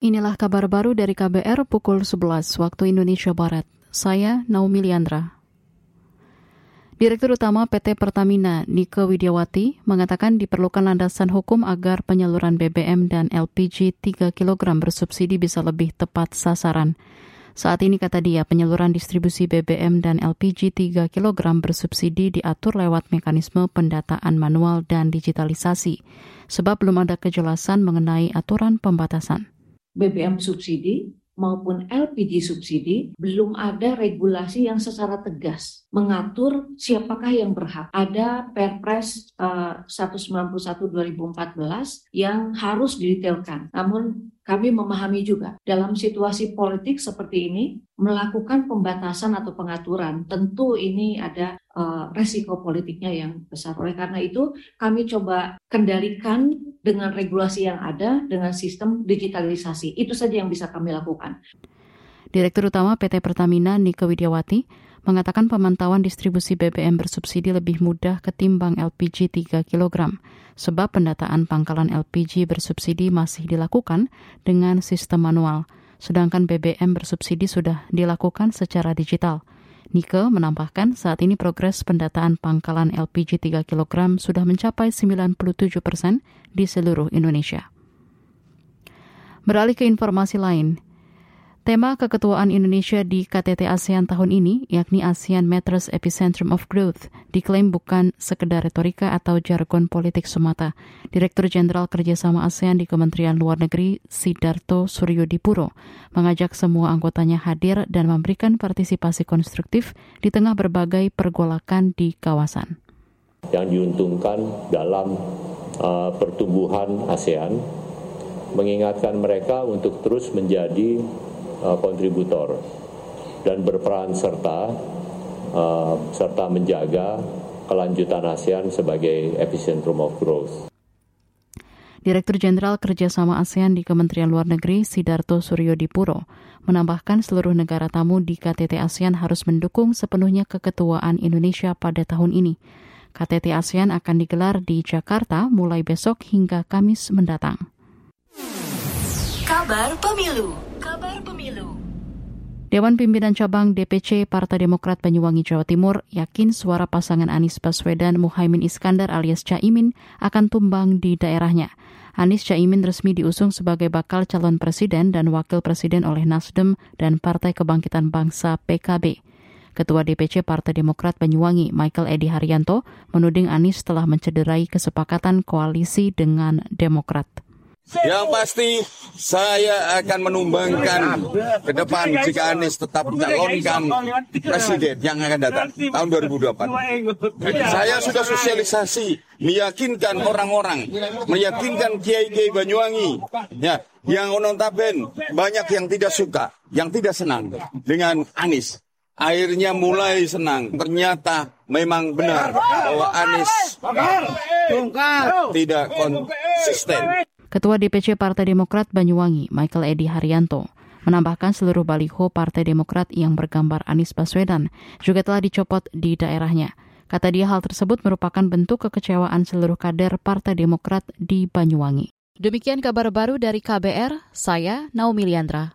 Inilah kabar baru dari KBR pukul 11 waktu Indonesia Barat. Saya Naomi Liandra. Direktur Utama PT Pertamina, Nike Widiawati, mengatakan diperlukan landasan hukum agar penyaluran BBM dan LPG 3 kg bersubsidi bisa lebih tepat sasaran. Saat ini kata dia penyaluran distribusi BBM dan LPG 3 kg bersubsidi diatur lewat mekanisme pendataan manual dan digitalisasi, sebab belum ada kejelasan mengenai aturan pembatasan. BBM subsidi maupun LPG subsidi belum ada regulasi yang secara tegas mengatur siapakah yang berhak. Ada Perpres uh, 191 2014 yang harus didetailkan. Namun kami memahami juga dalam situasi politik seperti ini melakukan pembatasan atau pengaturan tentu ini ada uh, resiko politiknya yang besar. Oleh karena itu kami coba kendalikan dengan regulasi yang ada dengan sistem digitalisasi. Itu saja yang bisa kami lakukan. Direktur Utama PT Pertamina Nike Widiawati mengatakan pemantauan distribusi BBM bersubsidi lebih mudah ketimbang LPG 3 kg, sebab pendataan pangkalan LPG bersubsidi masih dilakukan dengan sistem manual, sedangkan BBM bersubsidi sudah dilakukan secara digital. Nike menambahkan saat ini progres pendataan pangkalan LPG 3 kg sudah mencapai 97 persen di seluruh Indonesia. Beralih ke informasi lain, Tema keketuaan Indonesia di KTT ASEAN tahun ini, yakni ASEAN Matters Epicentrum of Growth, diklaim bukan sekedar retorika atau jargon politik semata. Direktur Jenderal Kerjasama ASEAN di Kementerian Luar Negeri, Sidarto Suryodipuro, mengajak semua anggotanya hadir dan memberikan partisipasi konstruktif di tengah berbagai pergolakan di kawasan. Yang diuntungkan dalam uh, pertumbuhan ASEAN, mengingatkan mereka untuk terus menjadi uh, kontributor dan berperan serta uh, serta menjaga kelanjutan ASEAN sebagai epicentrum of growth. Direktur Jenderal Kerjasama ASEAN di Kementerian Luar Negeri Sidarto Suryodipuro menambahkan seluruh negara tamu di KTT ASEAN harus mendukung sepenuhnya keketuaan Indonesia pada tahun ini. KTT ASEAN akan digelar di Jakarta mulai besok hingga Kamis mendatang. Kabar Pemilu Kabar Pemilu Dewan Pimpinan Cabang DPC Partai Demokrat Banyuwangi Jawa Timur yakin suara pasangan Anies Baswedan Muhaimin Iskandar alias Caimin akan tumbang di daerahnya. Anies Caimin resmi diusung sebagai bakal calon presiden dan wakil presiden oleh Nasdem dan Partai Kebangkitan Bangsa PKB. Ketua DPC Partai Demokrat Banyuwangi, Michael Edi Haryanto, menuding Anies telah mencederai kesepakatan koalisi dengan Demokrat. Yang pasti saya akan menumbangkan ke depan jika Anies tetap mencalonkan presiden yang akan datang tahun 2024. Saya sudah sosialisasi, meyakinkan orang-orang, meyakinkan kiai-kiai Banyuwangi, ya, yang notaben banyak yang tidak suka, yang tidak senang dengan Anies. Akhirnya mulai senang. Ternyata memang benar bahwa Anies tidak konsisten. Ketua DPC Partai Demokrat Banyuwangi, Michael Edi Haryanto, menambahkan seluruh baliho Partai Demokrat yang bergambar Anies Baswedan juga telah dicopot di daerahnya. Kata dia hal tersebut merupakan bentuk kekecewaan seluruh kader Partai Demokrat di Banyuwangi. Demikian kabar baru dari KBR, saya Naomi Liandra.